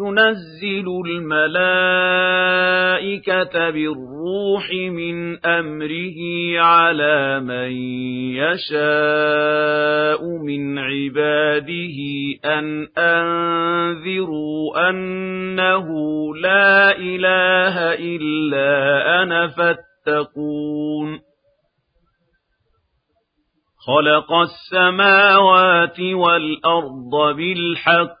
ينزل الملائكة بالروح من أمره على من يشاء من عباده أن أنذروا أنه لا إله إلا أنا فاتقون خلق السماوات والأرض بالحق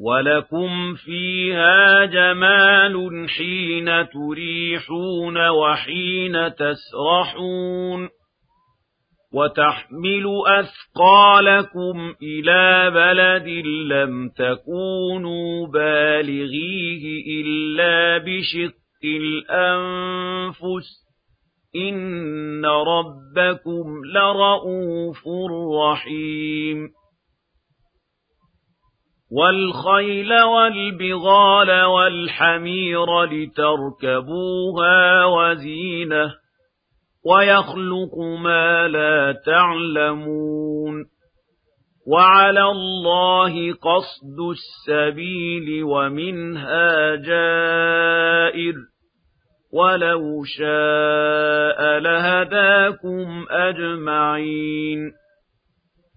ولكم فيها جمال حين تريحون وحين تسرحون وتحمل أثقالكم إلى بلد لم تكونوا بالغيه إلا بشق الأنفس إن ربكم لرؤوف رحيم والخيل والبغال والحمير لتركبوها وزينة ويخلق ما لا تعلمون وعلى الله قصد السبيل ومنها جائر ولو شاء لهداكم أجمعين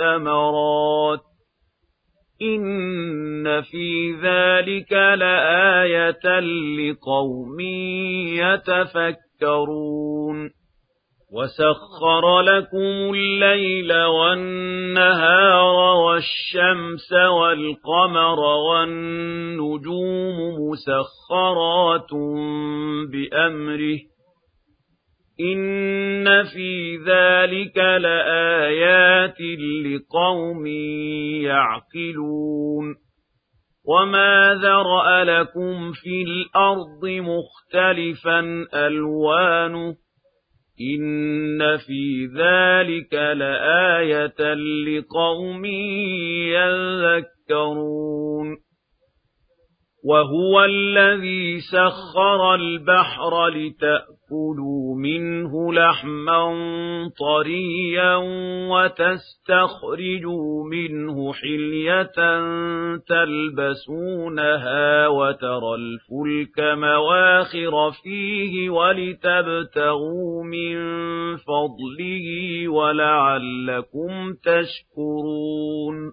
الثمرات إن في ذلك لآية لقوم يتفكرون. وسخر لكم الليل والنهار والشمس والقمر والنجوم مسخرات بأمره. إن في ذلك لآيات لقوم يعقلون وما ذرأ لكم في الأرض مختلفا ألوانه إن في ذلك لآية لقوم يذكرون وهو الذي سخر البحر لتأكلوا منه لحما طريا وتستخرجوا منه حلية تلبسونها وترى الفلك مواخر فيه ولتبتغوا من فضله ولعلكم تشكرون.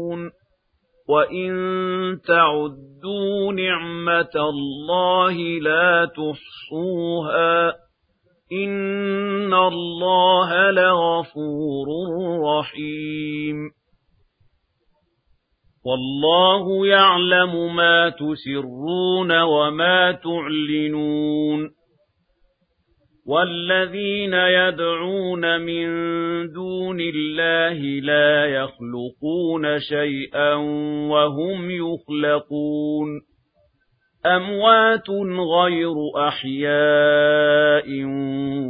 وإن تعدوا نعمة الله لا تحصوها إن الله لغفور رحيم والله يعلم ما تسرون وما تعلنون والذين يدعون من دون الله لا يخلقون شيئا وهم يخلقون. أموات غير أحياء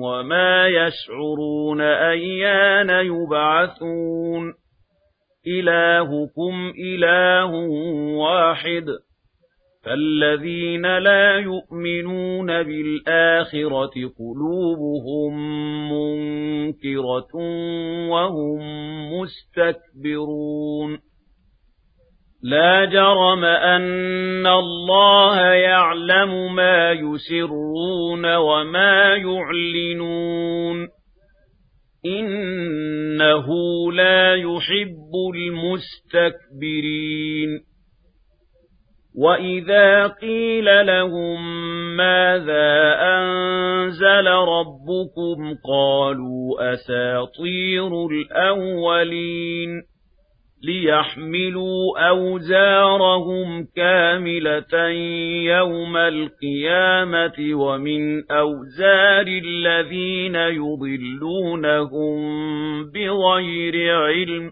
وما يشعرون أيان يبعثون. إلهكم إله واحد. فالذين لا يؤمنون بالآخرة قلوبهم منكرة وهم مستكبرون لا جرم أن الله يعلم ما يسرون وما يعلنون إنه لا يحب المستكبرين وَإِذَا قِيلَ لَهُم مَّاذَا أَنزَلَ رَبُّكُمْ قَالُوا أَسَاطِيرُ الْأَوَّلِينَ لِيَحْمِلُوا أَوْزَارَهُمْ كَامِلَةً يَوْمَ الْقِيَامَةِ وَمِنْ أَوْزَارِ الَّذِينَ يُضِلُّونَهُم بِغَيْرِ عِلْمٍ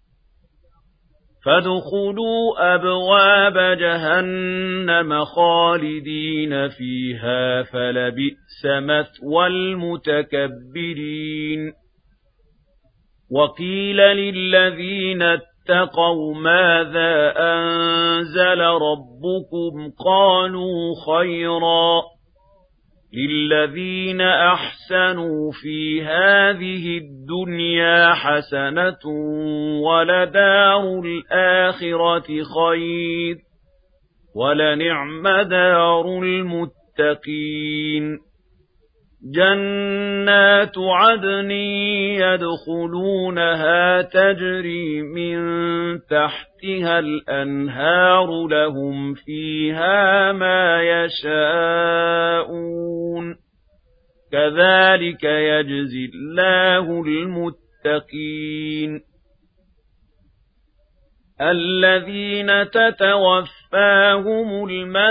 فادخلوا أبواب جهنم خالدين فيها فلبئس مثوى المتكبرين. وقيل للذين اتقوا ماذا أنزل ربكم؟ قالوا خيرا. لِلَّذِينَ أَحْسَنُوا فِي هَٰذِهِ الدُّنْيَا حَسَنَةٌ وَلَدَارُ الْآخِرَةِ خَيْرٌ ۚ وَلَنِعْمَ دَارُ الْمُتَّقِينَ جَنَّاتُ عَدْنٍ يَدْخُلُونَهَا تَجْرِي مِن تَحْتِهَا الْأَنْهَارُ لَهُمْ فِيهَا مَا يَشَاءُونَ. كَذَلِكَ يَجْزِي اللَّهُ الْمُتَّقِينَ. الَّذِينَ تَتَوَفَّاهُمُ الْمَلَائِكَةُ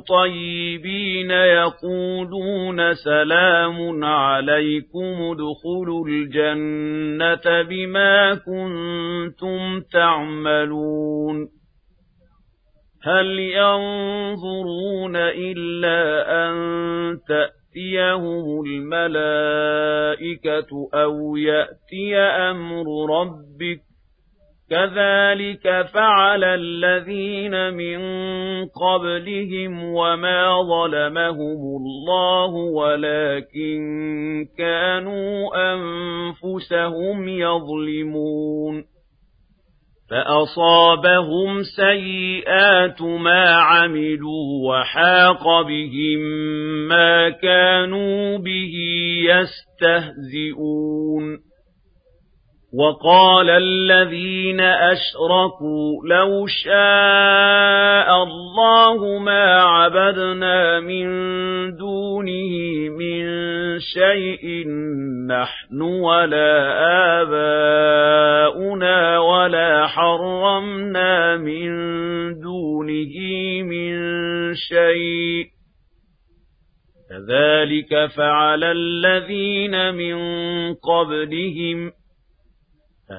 طَيِّبِينَ يَقُولُونَ سَلَامٌ عَلَيْكُمُ ادْخُلُوا الْجَنَّةَ بِمَا كُنتُمْ تَعْمَلُونَ هَلْ يَنظُرُونَ إِلَّا أَن تَأْتِيَهُمُ الْمَلَائِكَةُ أَوْ يَأْتِيَ أَمْرُ رَبِّكَ كَذَلِكَ فَعَلَ الَّذِينَ مِن قَبْلِهِمْ وَمَا ظَلَمَهُمُ اللَّهُ وَلَكِن كَانُوا أَنفُسَهُمْ يَظْلِمُونَ. فَأَصَابَهُمْ سَيِّئَاتُ مَا عَمِلُوا وَحَاقَ بِهِم مَّا كَانُوا بِهِ يَسْتَهْزِئُونَ. وقال الذين أشركوا لو شاء الله ما عبدنا من دونه من شيء نحن ولا آباؤنا ولا حرمنا من دونه من شيء. كذلك فعل الذين من قبلهم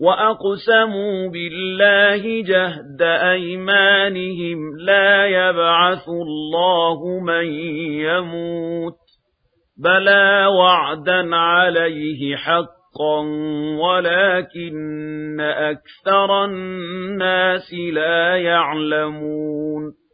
وأقسموا بالله جهد أيمانهم لا يبعث الله من يموت بلى وعدا عليه حقا ولكن أكثر الناس لا يعلمون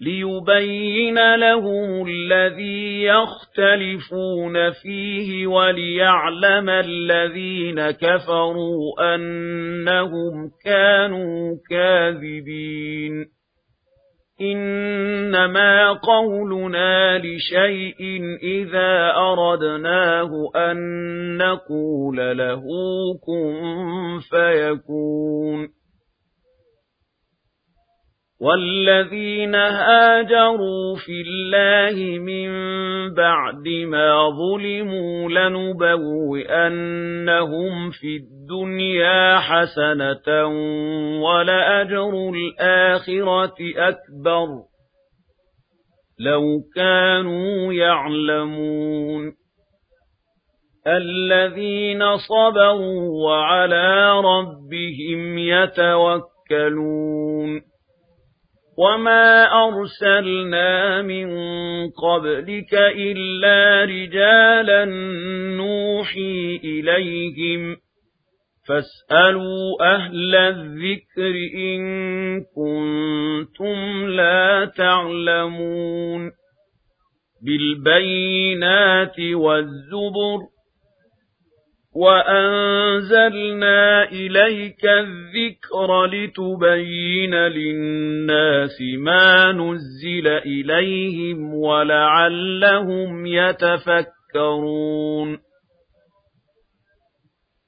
ليبين لهم الذي يختلفون فيه وليعلم الذين كفروا أنهم كانوا كاذبين. إنما قولنا لشيء إذا أردناه أن نقول له كن فيكون. والذين هاجروا في الله من بعد ما ظلموا لنبوئنهم في الدنيا حسنة ولأجر الآخرة أكبر. لو كانوا يعلمون. الذين صبروا وعلى ربهم يتوكلون. وما أرسلنا من قبلك إلا رجالا نوحي إليهم فاسألوا أهل الذكر إن كنتم لا تعلمون بالبينات والزبر وأنزلنا إليك الذكر لتبين للناس ما نزل إليهم ولعلهم يتفكرون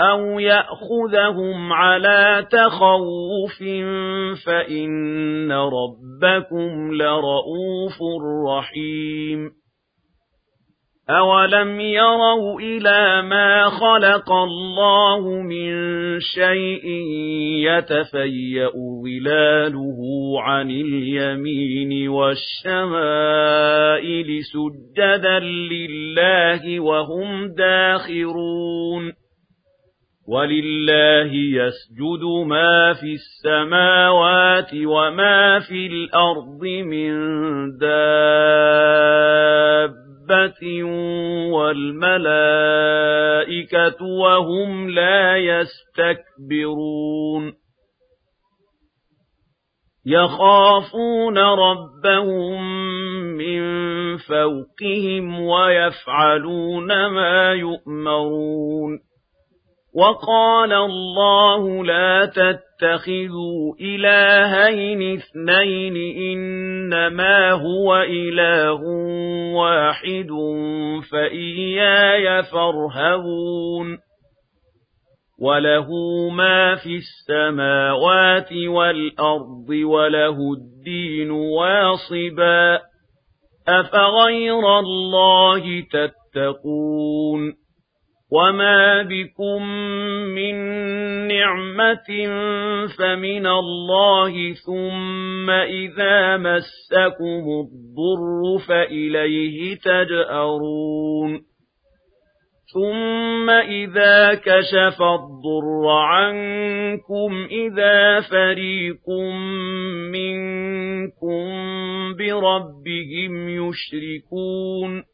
أَوْ يَأْخُذَهُمْ عَلَى تَخَوُّفٍ فَإِنَّ رَبَّكُمْ لَرَءُوفٌ رَحِيمٌ أَوَلَمْ يَرَوْا إِلَى مَا خَلَقَ اللَّهُ مِنْ شَيْءٍ يَتَفَيَّأُ ظِلَالُهُ عَنِ الْيَمِينِ وَالشَّمَائِلِ سُجَّدًا لِلَّهِ وَهُمْ دَاخِرُونَ وَلِلَّهِ يَسْجُدُ مَا فِي السَّمَاوَاتِ وَمَا فِي الْأَرْضِ مِن دَابَّةٍ وَالْمَلَائِكَةُ وَهُمْ لَا يَسْتَكْبِرُونَ. يَخَافُونَ رَبَّهُم مِّن فَوْقِهِمْ وَيَفْعَلُونَ مَا يُؤْمَرُونَ. وقال الله لا تتخذوا إلهين اثنين إنما هو إله واحد فإياي فارهبون وله ما في السماوات والأرض وله الدين واصبا أفغير الله تتقون وما بكم من نعمة فمن الله ثم إذا مسكم الضر فإليه تجأرون ثم إذا كشف الضر عنكم إذا فريق منكم بربهم يشركون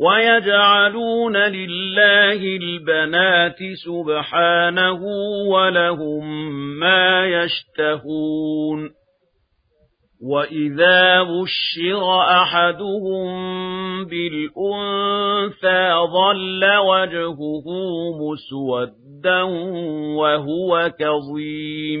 ويجعلون لله البنات سبحانه ولهم ما يشتهون وإذا بشر أحدهم بالأنثى ظل وجهه مسودا وهو كظيم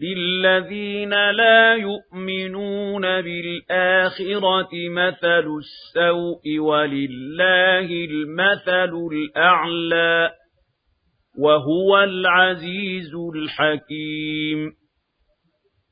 للذين لا يؤمنون بالآخرة مثل السوء ولله المثل الأعلى وهو العزيز الحكيم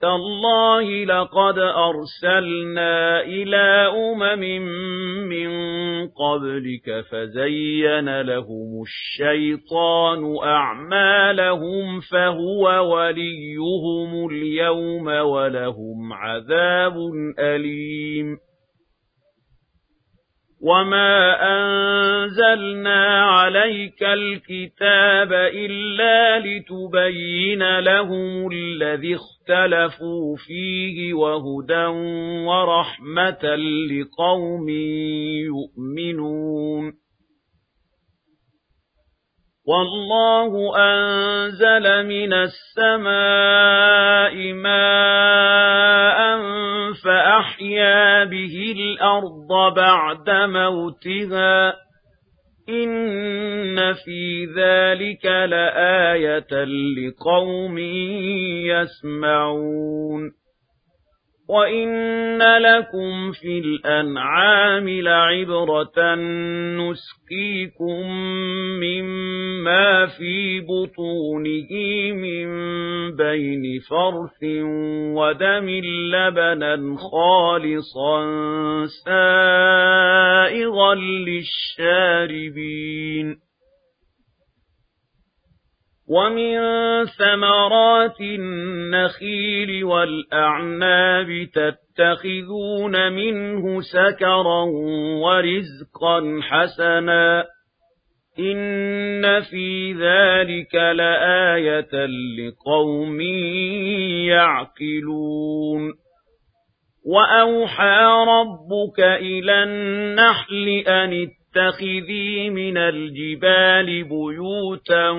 تالله لقد أرسلنا إلى أمم من قبلك فزين لهم الشيطان أعمالهم فهو وليهم اليوم ولهم عذاب أليم. وما أنزلنا عليك الكتاب إلا لتبين لهم الذي اختلفوا فيه وهدى ورحمة لقوم يؤمنون. والله أنزل من السماء ماء فأحيا به الأرض بعد موتها إن في ذلك لآية لقوم يسمعون وَإِنَّ لَكُمْ فِي الْأَنْعَامِ لَعِبْرَةً نُسْقِيكُم مِّمَّا فِي بُطُونِهِ مِن بَيْنِ فَرْثٍ وَدَمٍ لَّبَنًا خَالِصًا سَائِغًا لِّلشَّارِبِينَ وَمِن ثَمَرَاتِ النَّخِيلِ وَالْأَعْنَابِ تَتَّخِذُونَ مِنْهُ سَكَرًا وَرِزْقًا حَسَنًا إِنَّ فِي ذَلِكَ لَآيَةً لِقَوْمٍ يَعْقِلُونَ وَأَوْحَى رَبُّكَ إِلَى النَّحْلِ أَنِ اتَّخِذِي مِنَ الْجِبَالِ بُيُوتًا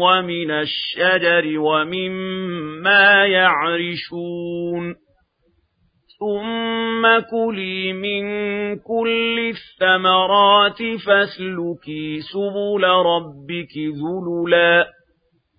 وَمِنَ الشَّجَرِ وَمِمَّا يَعْرِشُونَ. ثُمَّ كُلِي مِن كُلِّ الثَّمَرَاتِ فَاسْلُكِي سُبُلَ رَبِّكِ ذُلُلًا.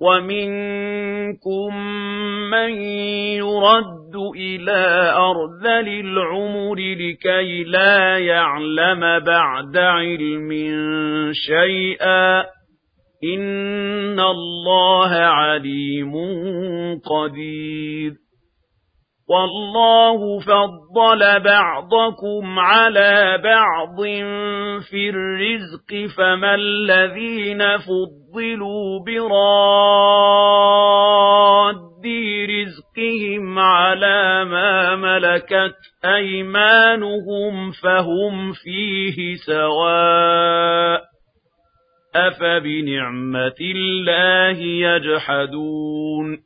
وَمِنكُم مَّن يُرَدُّ إِلَىٰ أَرْذَلِ الْعُمُرِ لِكَيْ لَا يَعْلَمَ بَعْدَ عِلْمٍ شَيْئًا ۚ إِنَّ اللَّهَ عَلِيمٌ قَدِيرٌ. وَاللَّهُ فَضَّلَ بَعْضَكُمْ عَلَىٰ بَعْضٍ فِي الرِّزْقِ فَمَا الَّذِينَ فُضِّلُوا بِرَادِّي رِزْقِهِمْ عَلَىٰ مَا مَلَكَتْ أَيْمَانُهُمْ فَهُمْ فِيهِ سَوَاءٌ ۚ أَفَبِنِعْمَةِ اللَّهِ يَجْحَدُونَ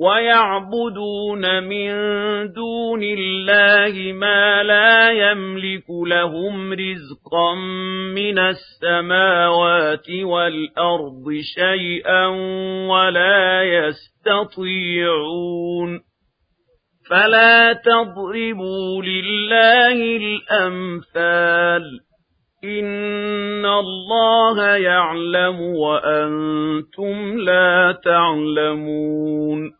وَيَعْبُدُونَ مِن دُونِ اللَّهِ مَا لَا يَمْلِكُ لَهُمْ رِزْقًا مِّنَ السَّمَاوَاتِ وَالْأَرْضِ شَيْئًا وَلَا يَسْتَطِيعُونَ فَلَا تَضْرِبُوا لِلَّهِ الْأَمْثَالَ إِنَّ اللَّهَ يَعْلَمُ وَأَنتُمْ لَا تَعْلَمُونَ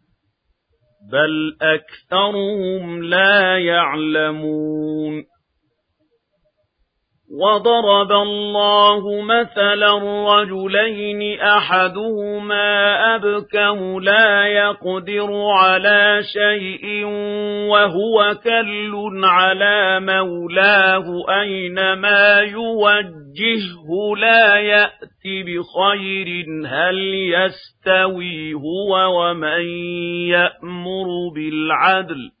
بَلْ أَكْثَرُهُمْ لَا يَعْلَمُونَ وَضَرَبَ اللَّهُ مَثَلًا رَّجُلَيْنِ أَحَدُهُمَا أَبْكَمُ لَا يَقْدِرُ عَلَىٰ شَيْءٍ وَهُوَ كَلٌّ عَلَىٰ مَوْلَاهُ أَيْنَمَا يُوَجِّههُّ لَا يَأْتِ بِخَيْرٍ هَلْ يَسْتَوِي هُوَ وَمَن يَأْمُرُ بِالْعَدْلِ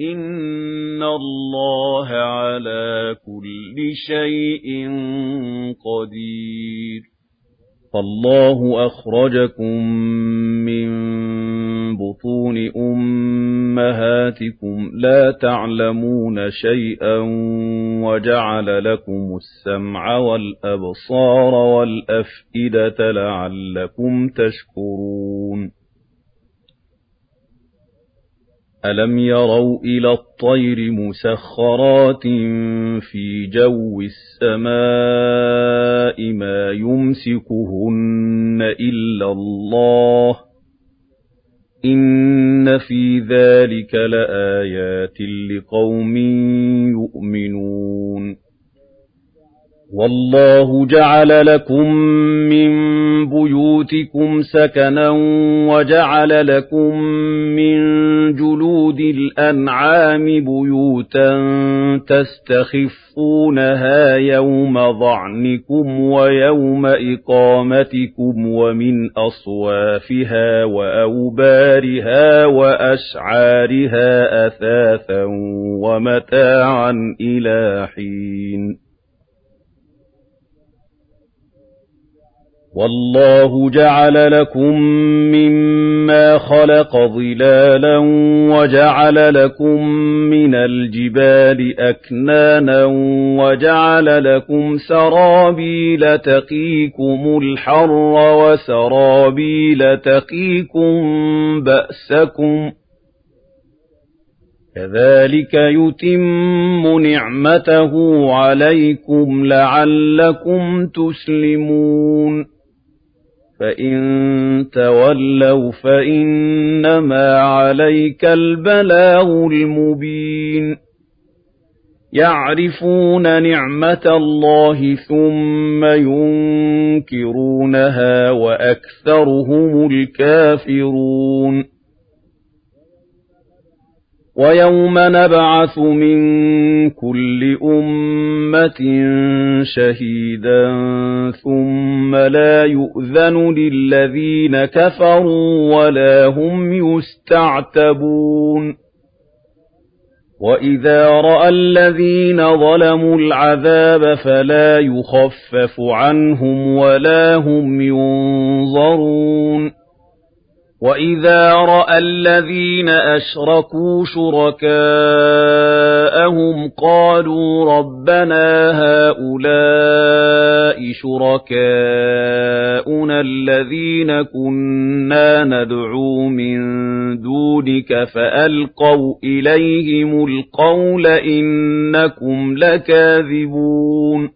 إِنَّ اللَّهَ عَلَى كُلِّ شَيْءٍ قَدِيرٌ. فَاللَّهُ أَخْرَجَكُم مِّن بُطُونِ أُمَّهَاتِكُمْ لَا تَعْلَمُونَ شَيْئًا وَجَعَلَ لَكُمُ السَّمْعَ وَالْأَبْصَارَ وَالْأَفْئِدَةَ لَعَلَّكُمْ تَشْكُرُونَ. أَلَمْ يَرَوْا إِلَى الطَّيْرِ مُسَخَّرَاتٍ فِي جَوِّ السَّمَاءِ مَا يُمْسِكُهُنَّ إِلَّا اللَّهُ إِنَّ فِي ذَلِكَ لَآيَاتٍ لِقَوْمٍ يُؤْمِنُونَ وَاللَّهُ جَعَلَ لَكُم مِّن بُيُوتِكُمْ سَكَنًا وَجَعَلَ لَكُم مِّن جُلُودِ الْأَنْعَامِ بُيُوتًا تَسْتَخِفُّونَهَا يَوْمَ ظَعْنِكُمْ وَيَوْمَ إِقَامَتِكُمْ وَمِنْ أَصْوَافِهَا وَأَوْبَارِهَا وَأَشْعَارِهَا أَثَاثًا وَمَتَاعًا إِلَىٰ حِينٍ وَاللَّهُ جَعَلَ لَكُم مِّمَّا خَلَقَ ظِلَالًا وَجَعَلَ لَكُم مِّنَ الْجِبَالِ أَكْنَانًا وَجَعَلَ لَكُمْ سَرَابِيلَ تَقِيكُمُ الْحَرَّ وَسَرَابِيلَ تَقِيكُم بَأْسَكُمْ ۚ كَذَٰلِكَ يُتِمُّ نِعْمَتَهُ عَلَيْكُمْ لَعَلَّكُمْ تُسْلِمُونَ فَإِن تَوَلَّوْا فَإِنَّمَا عَلَيْكَ الْبَلَاغُ الْمُبِينُ يَعْرِفُونَ نِعْمَتَ اللَّهِ ثُمَّ يُنكِرُونَهَا وَأَكْثَرُهُمُ الْكَافِرُونَ وَيَوْمَ نَبْعَثُ مِن كُلِّ أُمَّةٍ شَهِيدًا ثُمَّ لَا يُؤْذَنُ لِلَّذِينَ كَفَرُوا وَلَا هُمْ يُسْتَعْتَبُونَ. وَإِذَا رَأَى الَّذِينَ ظَلَمُوا الْعَذَابَ فَلَا يُخَفَّفُ عَنْهُمْ وَلَا هُمْ يُنظَرُونَ. وَإِذَا رَأَى الَّذِينَ أَشْرَكُوا شُرَكَاءَهُمْ قَالُوا رَبَّنَا هَٰؤُلَاءِ شُرَكَاؤُنَا الَّذِينَ كُنَّا نَدْعُو مِن دُونِكَ فَأَلْقَوْا إِلَيْهِمُ الْقَوْلَ إِنَّكُمْ لَكَاذِبُونَ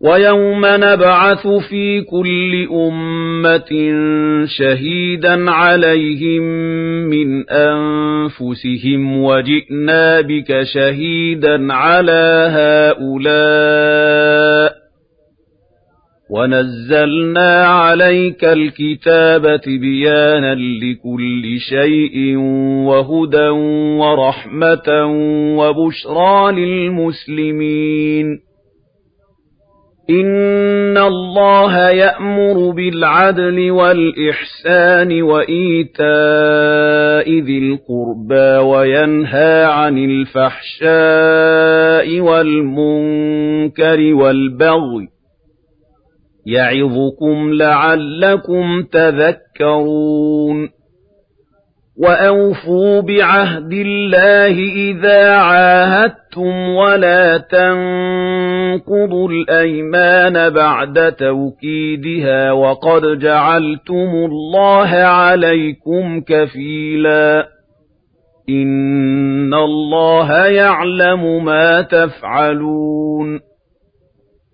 وَيَوْمَ نَبْعَثُ فِي كُلِّ أُمَّةٍ شَهِيدًا عَلَيْهِم مِّنْ أَنفُسِهِمْ وَجِئْنَا بِكَ شَهِيدًا عَلَىٰ هَٰؤُلَاءِ ۚ وَنَزَّلْنَا عَلَيْكَ الْكِتَابَ تِبْيَانًا لِّكُلِّ شَيْءٍ وَهُدًى وَرَحْمَةً وَبُشْرَىٰ لِلْمُسْلِمِينَ إِنَّ اللَّهَ يَأْمُرُ بِالْعَدْلِ وَالْإِحْسَانِ وَإِيتَاءِ ذِي الْقُرْبَىٰ وَيَنْهَىٰ عَنِ الْفَحْشَاءِ وَالْمُنكَرِ وَالْبَغْيِ ۚ يَعِظُكُمْ لَعَلَّكُمْ تَذَكَّرُونَ وَأَوْفُوا بِعَهْدِ اللَّهِ إِذَا عَاهَدتُّمْ وَلَا تَنقُضُوا الْأَيْمَانَ بَعْدَ تَوْكِيدِهَا وَقَدْ جَعَلْتُمُ اللَّهَ عَلَيْكُمْ كَفِيلًا ۚ إِنَّ اللَّهَ يَعْلَمُ مَا تَفْعَلُونَ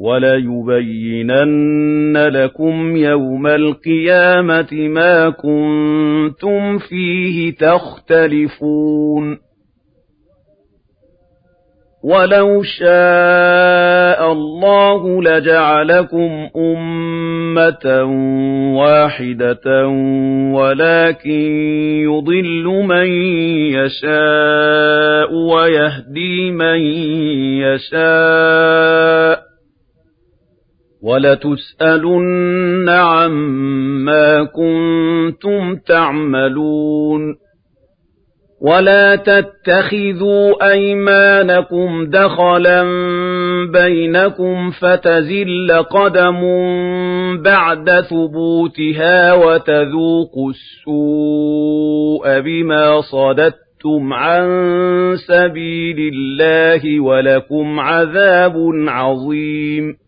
وَلَيُبَيِّنَنَّ لَكُمْ يَوْمَ الْقِيَامَةِ مَا كُنتُمْ فِيهِ تَخْتَلِفُونَ. وَلَوْ شَاءَ اللَّهُ لَجَعَلَكُمْ أُمَّةً وَاحِدَةً وَلَكِن يُضِلُّ مَن يَشَاءُ وَيَهْدِي مَن يَشَاءُ. وَلَتُسْأَلُنَّ عَمَّا كُنتُمْ تَعْمَلُونَ. وَلَا تَتَّخِذُوا أَيْمَانَكُمْ دَخَلًا بَيْنَكُمْ فَتَزِلَّ قَدَمٌ بَعْدَ ثُبُوتِهَا وَتَذُوقُوا السُّوءَ بِمَا صَدَدتُّمْ عَن سَبِيلِ اللَّهِ وَلَكُمْ عَذَابٌ عَظِيمٌ.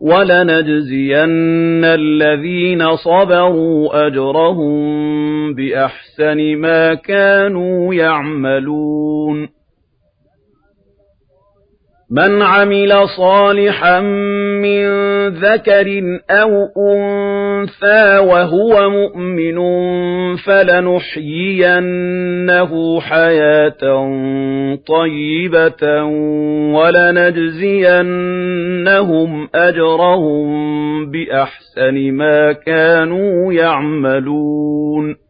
وَلَنَجْزِيَنَّ الَّذِينَ صَبَرُوا أَجْرَهُم بِأَحْسَنِ مَا كَانُوا يَعْمَلُونَ مَنْ عَمِلَ صَالِحًا مِّن ذَكَرٍ أَوْ أُنثَىٰ وَهُوَ مُؤْمِنٌ فَلَنُحْيِيَنَّهُ حَيَاةً طَيِّبَةً وَلَنَجْزِيَنَّهُمْ أَجْرَهُم بِأَحْسَنِ مَا كَانُوا يَعْمَلُونَ.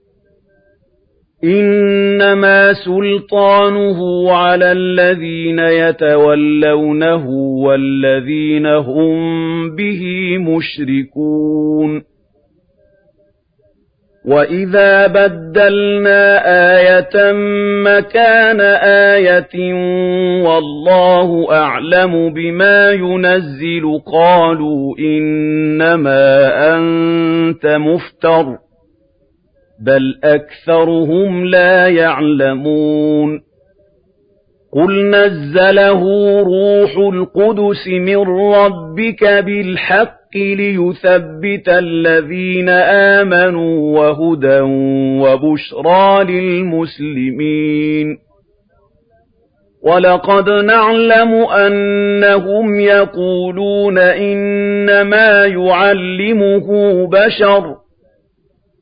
إِنَّمَا سُلْطَانُهُ عَلَى الَّذِينَ يَتَوَلَّوْنَهُ وَالَّذِينَ هُم بِهِ مُشْرِكُونَ. وَإِذَا بَدَّلْنَا آيَةً مَّكَانَ آيَةٍ وَاللَّهُ أَعْلَمُ بِمَا يُنَزِّلُ قَالُوا إِنَّمَا أَنتَ مُفْتَرٍ. بَلْ أَكْثَرُهُمْ لَا يَعْلَمُونَ قُلْ نَزَّلَهُ رُوحُ الْقُدُسِ مِن رَّبِّكَ بِالْحَقِّ لِيُثَبِّتَ الَّذِينَ آمَنُوا وَهُدًى وَبُشْرَىٰ لِلْمُسْلِمِينَ وَلَقَدْ نَعْلَمُ أَنَّهُمْ يَقُولُونَ إِنَّمَا يُعَلِّمُهُ بَشَرٌ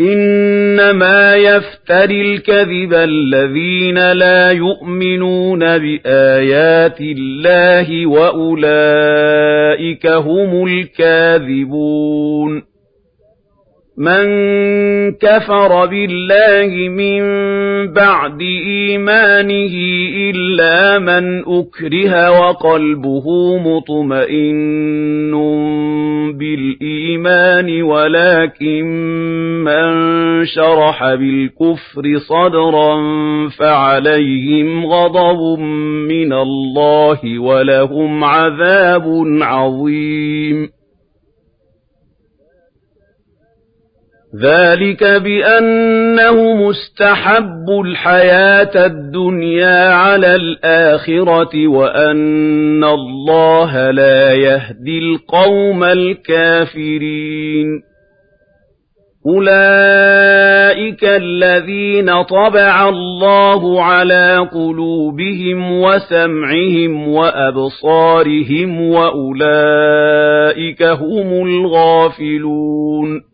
إِنَّمَا يَفْتَرِي الْكَذِبَ الَّذِينَ لَا يُؤْمِنُونَ بِآيَاتِ اللَّهِ وَأُولَٰئِكَ هُمُ الْكَاذِبُونَ. مَن كَفَرَ بِاللَّهِ مِن بَعْدِ إِيمَانِهِ إِلَّا مَنْ أُكْرِهَ وَقَلْبُهُ مُطْمَئِنٌّ بِالْإِيمَانِ وَلَٰكِن مَّن شَرَحَ بِالْكُفْرِ صَدْرًا فَعَلَيْهِمْ غَضَبٌ مِّنَ اللَّهِ وَلَهُمْ عَذَابٌ عَظِيمٌ. ذَلِكَ بِأَنَّهُمُ اسْتَحَبُّوا الْحَيَاةَ الدُّنْيَا عَلَى الْآخِرَةِ وَأَنَّ اللَّهَ لَا يَهْدِي الْقَوْمَ الْكَافِرِينَ أُولَٰئِكَ الَّذِينَ طَبَعَ اللَّهُ عَلَىٰ قُلُوبِهِمْ وَسَمْعِهِمْ وَأَبْصَارِهِمْ وَأُولَٰئِكَ هُمُ الْغَافِلُونَ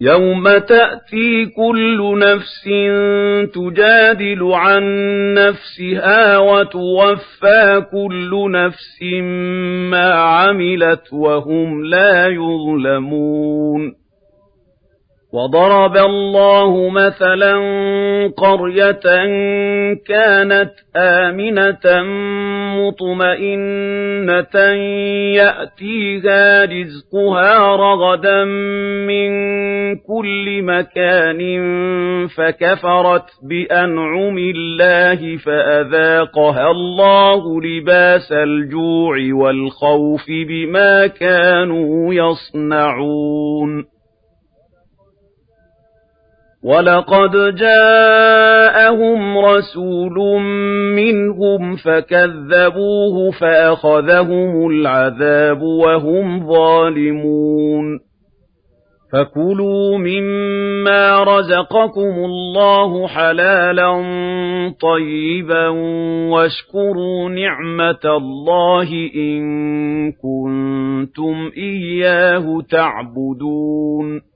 يَوْمَ تَأْتِي كُلُّ نَفْسٍ تُجَادِلُ عَن نَّفْسِهَا وَتُوَفَّىٰ كُلُّ نَفْسٍ مَّا عَمِلَتْ وَهُمْ لَا يُظْلَمُونَ وَضَرَبَ اللَّهُ مَثَلًا قَرْيَةً كَانَتْ آمِنَةً مُطْمَئِنَّةً يَأْتِيهَا رِزْقُهَا رَغَدًا مِّن كُلِّ مَكَانٍ فَكَفَرَتْ بِأَنْعُمِ اللَّهِ فَأَذَاقَهَا اللَّهُ لِبَاسَ الْجُوعِ وَالْخَوْفِ بِمَا كَانُوا يَصْنَعُونَ وَلَقَدْ جَاءَهُمْ رَسُولٌ مِّنْهُمْ فَكَذَّبُوهُ فَأَخَذَهُمُ الْعَذَابُ وَهُمْ ظَالِمُونَ فَكُلُوا مِمَّا رَزَقَكُمُ اللَّهُ حَلَالًا طَيِّبًا وَاشْكُرُوا نِعْمَةَ اللَّهِ إِن كُنتُمْ إِيَّاهُ تَعْبُدُونَ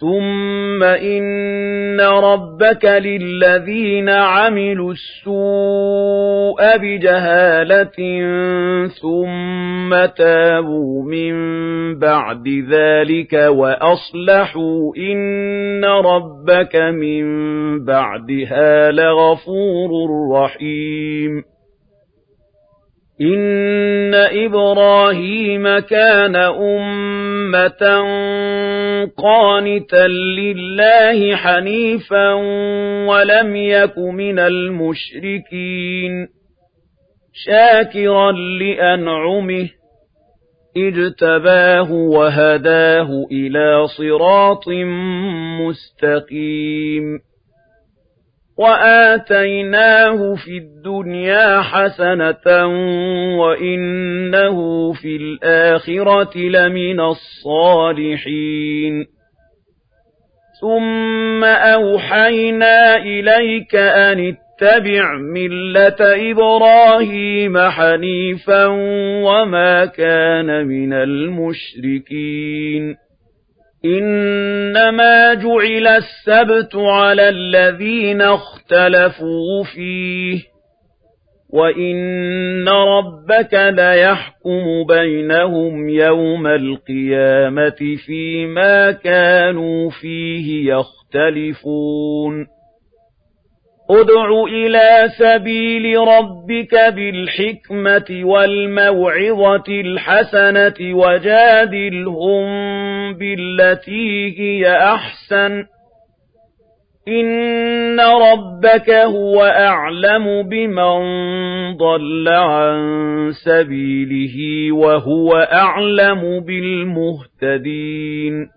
ثُمَّ إِنَّ رَبَّكَ لِلَّذِينَ عَمِلُوا السُّوءَ بِجَهَالَةٍ ثُمَّ تَابُوا مِن بَعْدِ ذَلِكَ وَأَصْلَحُوا إِنَّ رَبَّكَ مِن بَعْدِهَا لَغَفُورٌ رَّحِيمٌ إِنَّ إِبْرَاهِيمَ كَانَ أُمَّةً قَانِتًا لِّلَّهِ حَنِيفًا وَلَمْ يَكُ مِنَ الْمُشْرِكِينَ شَاكِرًا لِّأَنْعُمِهِ اجْتَبَاهُ وَهَدَاهُ إِلَىٰ صِرَاطٍ مُّسْتَقِيمٍ وَآتَيْنَاهُ فِي الدُّنْيَا حَسَنَةً وَإِنَّهُ فِي الْآخِرَةِ لَمِنَ الصَّالِحِينَ ثُمَّ أَوْحَيْنَا إِلَيْكَ أَنِ اتَّبِعْ مِلَّةَ إِبْرَاهِيمَ حَنِيفًا وَمَا كَانَ مِنَ الْمُشْرِكِينَ إِنَّمَا جُعِلَ السَّبْتُ عَلَى الَّذِينَ اخْتَلَفُوا فِيهِ وَإِنَّ رَبَّكَ لَيَحْكُمُ بَيْنَهُمْ يَوْمَ الْقِيَامَةِ فِيمَا كَانُوا فِيهِ يَخْتَلِفُونَ. ادْعُ إِلَىٰ سَبِيلِ رَبِّكَ بِالْحِكْمَةِ وَالْمَوْعِظَةِ الْحَسَنَةِ وَجَادِلْهُم بِالَّتِي هِيَ أَحْسَنُ ۚ. إِنَّ رَبَّكَ هُوَ أَعْلَمُ بِمَن ضَلَّ عَن سَبِيلِهِ وَهُوَ أَعْلَمُ بِالْمُهْتَدِينَ.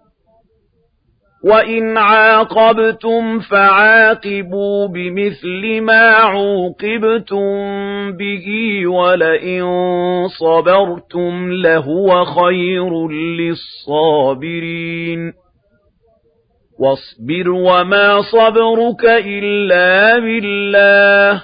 وَإِنْ عَاقَبْتُمْ فَعَاقِبُوا بِمِثْلِ مَا عُوقِبْتُم بِهِ وَلَئِن صَبَرْتُمْ لَهُوَ خَيْرٌ لِّلصَّابِرِينَ وَاصْبِرْ وَمَا صَبْرُكَ إِلَّا بِاللَّهِ